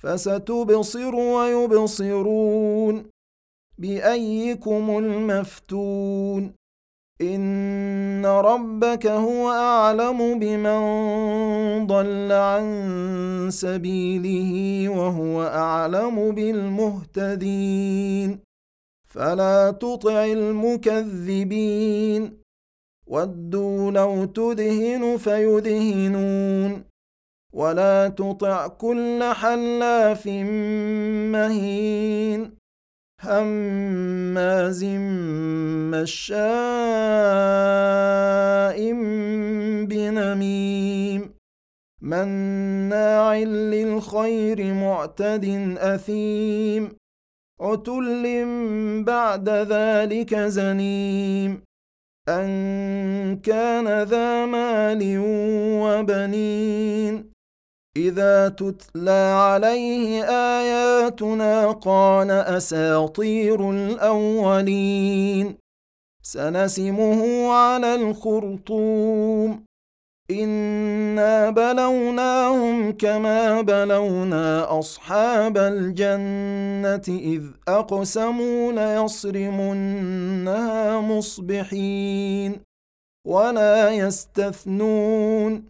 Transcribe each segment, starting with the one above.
فستبصر ويبصرون بأيكم المفتون إن ربك هو أعلم بمن ضل عن سبيله وهو أعلم بالمهتدين فلا تطع المكذبين ودوا لو تدهن فيدهنون ولا تطع كل حلاف مهين هماز مشاء بنميم مناع للخير معتد اثيم عتل بعد ذلك زنيم ان كان ذا مال وبنين إذا تتلى عليه آياتنا قال أساطير الأولين سنسمه على الخرطوم. إنا بلوناهم كما بلونا أصحاب الجنة إذ أقسموا ليصرمنها مصبحين ولا يستثنون.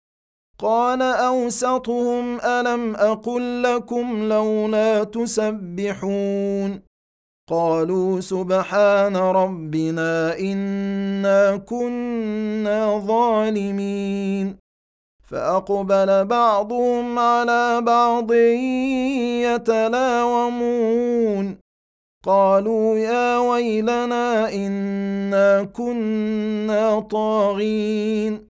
قال أوسطهم ألم أقل لكم لولا تسبحون قالوا سبحان ربنا إنا كنا ظالمين فأقبل بعضهم على بعض يتلاومون قالوا يا ويلنا إنا كنا طاغين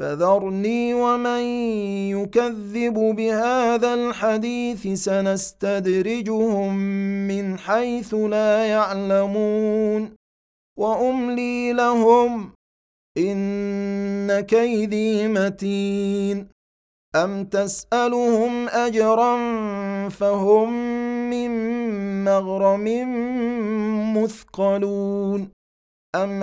فذرني ومن يكذب بهذا الحديث سنستدرجهم من حيث لا يعلمون وأملي لهم إن كيدي متين أم تسألهم أجرا فهم من مغرم مثقلون أم